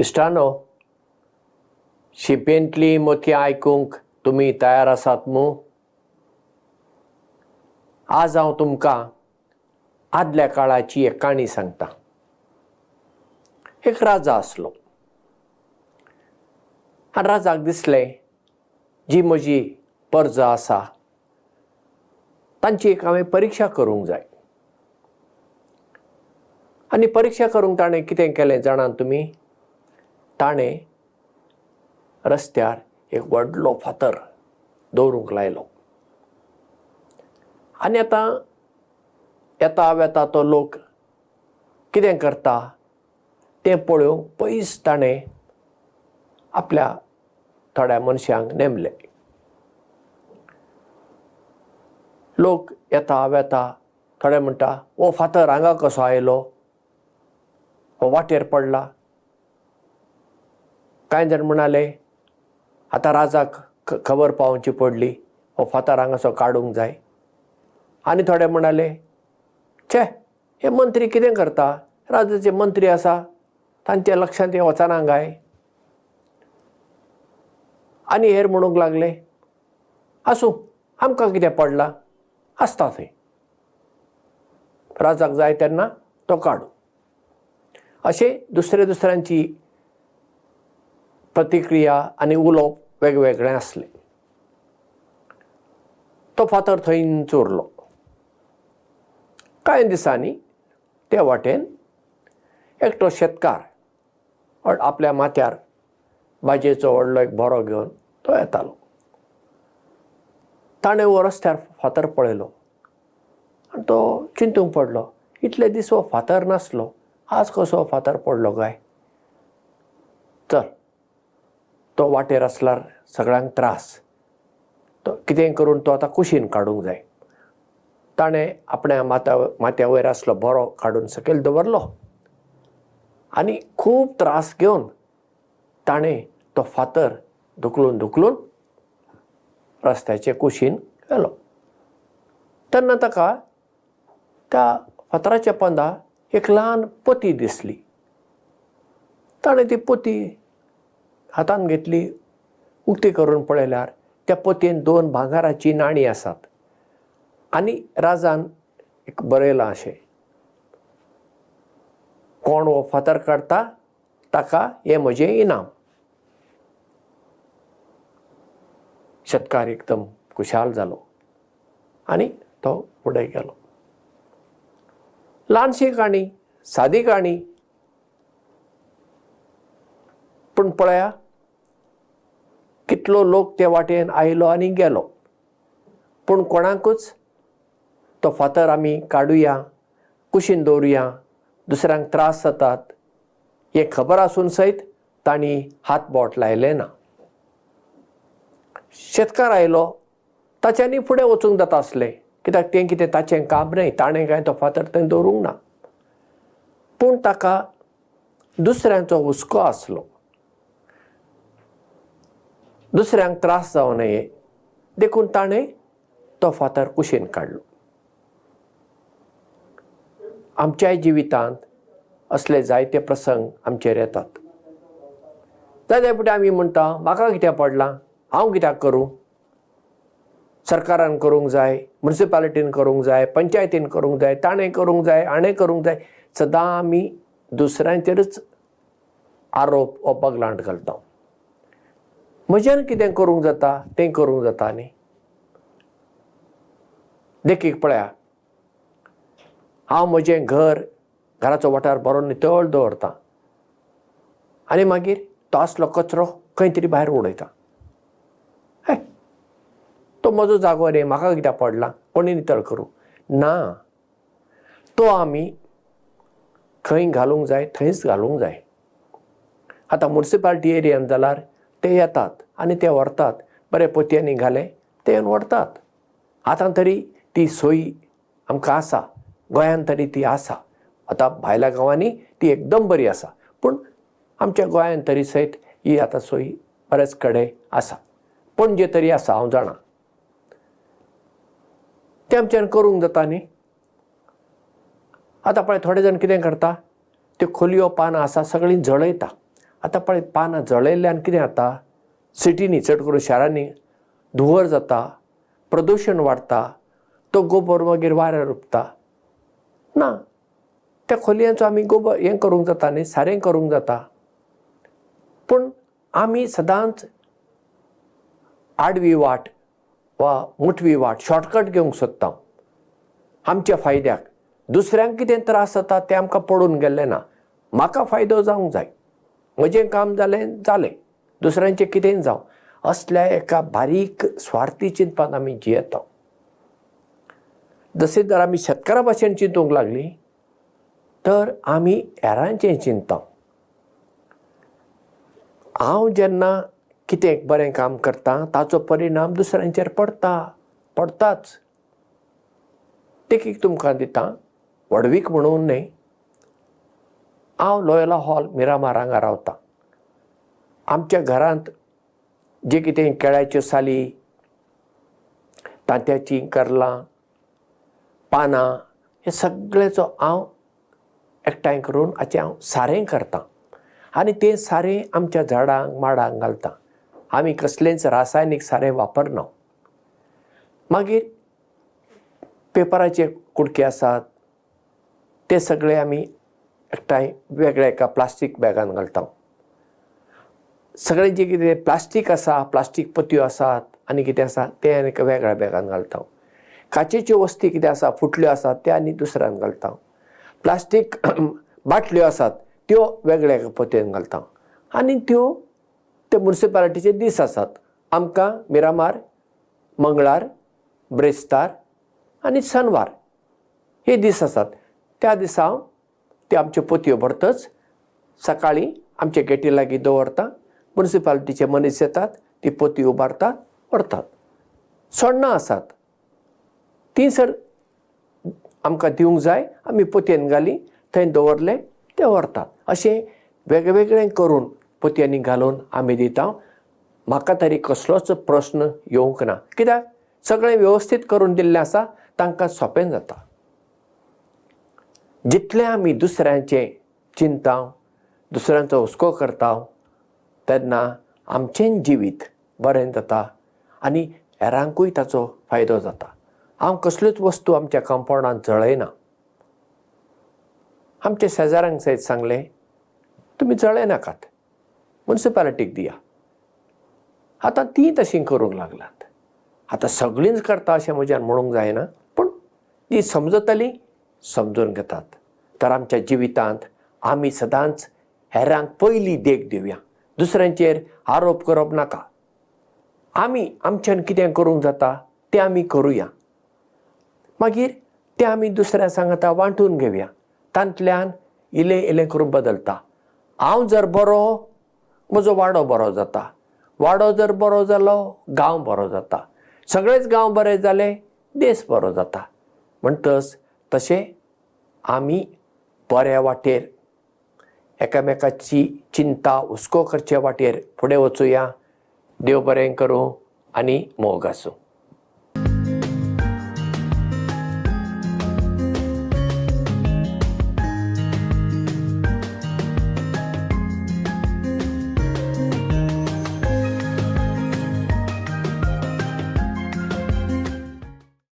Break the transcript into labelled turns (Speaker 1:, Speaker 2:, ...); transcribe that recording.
Speaker 1: इश्टानो शिपेंतली मोती आयकूंक तुमी तयार आसात मू? आज हांव तुमकां आदल्या काळाची एक काणी सांगता. एक राजा आसलो. आनी राजाक दिसलें जी म्हजी पर्ज आसा. तांची एक हांवें परिक्षा करूंक जाय. आनी परिक्षा करूंक ताणें कितें केलें जाणात तुमी ताणें रस्त्यार एक व्हडलो फातर दवरूंक लायलो. आनी आतां येता वेता तो लोक कितें करता? तें पळोवंक पयस ताणें आपल्या थोड्या मनशांक नेमले. लोक येता वेता थोडे म्हणटा हो फातर हांगा कसो आयलो? हो वाटेर पडला कांय जाण म्हणाले आतां राजाक खबर पावोवची पडली. हो फातर हांगासो काडूंक जाय. आनी थोडे म्हणाले छे हे मंत्री कितें करता? राजाचे मंत्री आसा. तांच्या लक्षांत हें वचना काय? आनी हेर म्हणूंक लागले आसूं आमकां कितें पडलां? आसता थंय. राजाक जाय तेन्ना तो काडू. अशें दुसरे दुसऱ्यांची प्रतिक्रिया आनी उलोवप वेगवेगळें आसलें. तो फातर थंयच उरलो कांय दिसांनी ते वाटेन एकटो शेतकार आपल्या माथ्यार भाजयेचो व्हडलो एक बरो घेवन तो येतालो. ताणें हो रस्त्यार फातर पळयलो. आनी तो चिंतूंक पडलो इतले दीस हो फातर नासलो आज कसो फातर पडलो काय? चल तो वाटेर आसल्यार सगळ्यांक त्रास. तो कितें करून तो आतां कुशीन काडूंक जाय. ताणें आपल्या माथ्या माथ्या वयर आसलो बरो काडून सकयल दवरलो. आनी खूब त्रास घेवन ताणें तो फातर धुकलून धुकलून रस्त्याचे कुशीन गेलो. तेन्ना ताका त्या फातराच्या पंदा एक ल्हान पोती दिसली. ताणें ती पोती हातान घेतली उक्ती करून पळयल्यार त्या पोतयेन दोन भांगाराची नाणीं आसात. आनी राजान एक बरयलां अशें. कोण हो फातर काडटा ताका हें म्हजें इनाम. शेतकार एकदम खुशाल जालो. आनी तो फुडें गेलो. ल्हानशी काणी सादी काणी पूण पळया कितलो लोक ते वाटेन आयलो आनी गेलो. पूण कोणाकूच तो फातर आमी काडुया कुशीन दवरुया दुसऱ्यांक त्रास जातात हें खबर आसून सयत तांणी हात बोट लायले ना. शेतकार आयलो ताच्यांनी फुडें वचूंक जाता आसलें. कित्याक तें कितें ताचें काम न्हय ताणें कांय तो फातर थंय दवरूंक ना. पूण ताका दुसऱ्यांचो हुस्को आसलो दुसऱ्यांक त्रास जावं नये देखून ताणें तो फातर कुशीन काडलो. आमच्याय जिवितांत असले जायते प्रसंग आमचेर येतात. जायते फावटी आमी म्हणटा म्हाका कितें पडलां? हांव कित्याक करूं? सरकारान करूंक जाय मुन्सिपालिटीन करूंक जाय पंचायतीन करूंक जाय ताणें करूंक जाय हाणें करूंक जाय सदां आमी दुसऱ्यांचेरच आरोप हो पगलांट घालता म्हज्यान कितें करूंक जाता तें करूंक जाता न्ही. देखीक पळया हांव म्हजें घर घराचो वाठार बरो नितळ दवरतां. आनी मागीर तो आसलो कचरो खंय तरी भायर उडयता. हे तो म्हजो जागो न्ही म्हाका कित्याक पडला? कोणी नितळ करूं? ना. तो आमी खंय घालूंक जाय थंयच घालूंक जाय. आतां मुन्सिपालिटी एरियान जाल्यार ते येतात आनी ते व्हरतात. बरे पोतयांनी घाले ते येवन व्हरतात. आतां तरी ती सोय आमकां आसा. गोंयांत तरी ती आसा. आतां भायल्या गांवांनी ती एकदम बरी आसा. पूण आमच्या गोंयांत तरी सयत ही आतां सोय बरेच कडेन आसा. पणजे तरी आसा हांव जाणा. ते आमच्यान करूंक जाता न्ही. आतां पळय थोडे जाण कितें करता त्यो खोलयो पानां आसा सगळीं जळयता आतां पळय पानां जळयल्ल्यान कितें जाता? सिटीनी चड करून शारांनी धुंवर जाता प्रदुशण वाडटा तो गोबर मागीर वाऱ्यार उपता ना त्या खोलयांचो आमी गोबर हें करूंक जाता न्ही सारें करूंक जाता. पूण आमी सदांच आडवी वाट वा मुठवी वाट शॉर्टकट घेवंक सोदता. आमच्या फायद्याक. दुसऱ्यांक कितें त्रास जाता तें आमकां पडून गेल्लें ना. म्हाका फायदो जावंक जाय म्हजें काम जालें जालें. दुसऱ्यांचें कितेंय जावं? असल्या एका बारीक स्वार्थी चिंतपान आमी जियेता. जशें जर आमी शेतकारा भाशेन चिंतूंक लागलीं तर आमी हेरांचें चिंतता. हांव जेन्ना कितें बरें काम करता ताचो परिणाम दुसऱ्यांचेर पडटा पडटाच देखीक तुमकां दिता व्हडवीक म्हणून न्ही हांव लोयला हॉल मिरामार हांगा रावतां. आमच्या घरांत जे कितें केळ्याच्यो साली तांत्याचीं करलां पानां हे सगळेचो हांव एकठांय करून हाचें हांव सारें करतां. आनी तें सारें आमच्या झाडांक माडांक घालता. आमी कसलेंच रासायनीक सारें वापरना मागीर पेपराचे कुडके आसात ते सगळे आमी एकठांय वेगळ्या एका प्लास्टीक बॅगान घालता सगळें जें कितें प्लास्टीक आसा प्लास्टीक पत्यो आसात आनी कितें आसा तें आनी एका वेगळ्या बॅगान घालता काचेच्यो वस्ती कितें आसा फुटल्यो आसात ते आनी दुसऱ्यान घालता प्लास्टीक बाटल्यो आसात त्यो वेगळ्या एका पोतयेन घालता आनी त्यो ते मुन्सिपालिटीचे दीस आसात. आमकां मिरामार मंगळार ब्रेस्तार आनी शेनवार हे दीस आसात. त्या दिसा हांव ते आमच्यो पोतयो भरतच. सकाळीं आमचे गेटी लागीं दवरता मुन्सिपालिटीचे मनीस येतात ती पोती उबारतात व्हरतात सोण्णां आसात. ती सर आमकां दिवंक जाय आमी पोतयेन घाली थंय दवरले ते व्हरतात. अशें वेगवेगळें करून पोतयांनी घालून आमी दिता. म्हाका तरी कसलोच प्रस्न येवंक ना. कित्याक? सगळें वेवस्थीत करून दिल्लें आसा तांकां सोंपें जाता जितलें आमी दुसऱ्यांचें चिंता दुसऱ्यांचो हुस्को करता तेन्ना आमचें जिवीत बरें जाता आनी हेरांकूय ताचो फायदो जाता. हांव कसल्योच वस्तू आमच्या कंपाउंडांत जळयना. आमच्या शेजाऱ्यांक सयत सांगलें तुमी जळय नाकात. मुन्सिपालिटीक दिया. आतां ती तशीं करूंक लागलात आतां सगळींच करता अशें म्हज्यान म्हणूंक जायना पूण जीं समजतलीं समजून घेतात. तर आमच्या जिवितांत आमी सदांच हेरांक पयली देख दिवया. दुसऱ्यांचेर आरोप करप नाका. आमी आमच्यान कितें करूंक जाता तें आमी करुया. मागीर तें आमी दुसऱ्या सांगता वांटून घेवया. तांतल्यान इलें इलें करून बदलता. हांव जर बरो म्हजो वाडो बरो जाता. वाडो जर बरो जालो गांव बरो जाता. सगळेच गांव बरे जाले देश बरो जाता. म्हणटच तशें आमी बऱ्या वाटेर एकामेकाची चिंता हुस्को करचे वाटेर फुडें वचुया देव बरें करूं आनी मोग आसूं.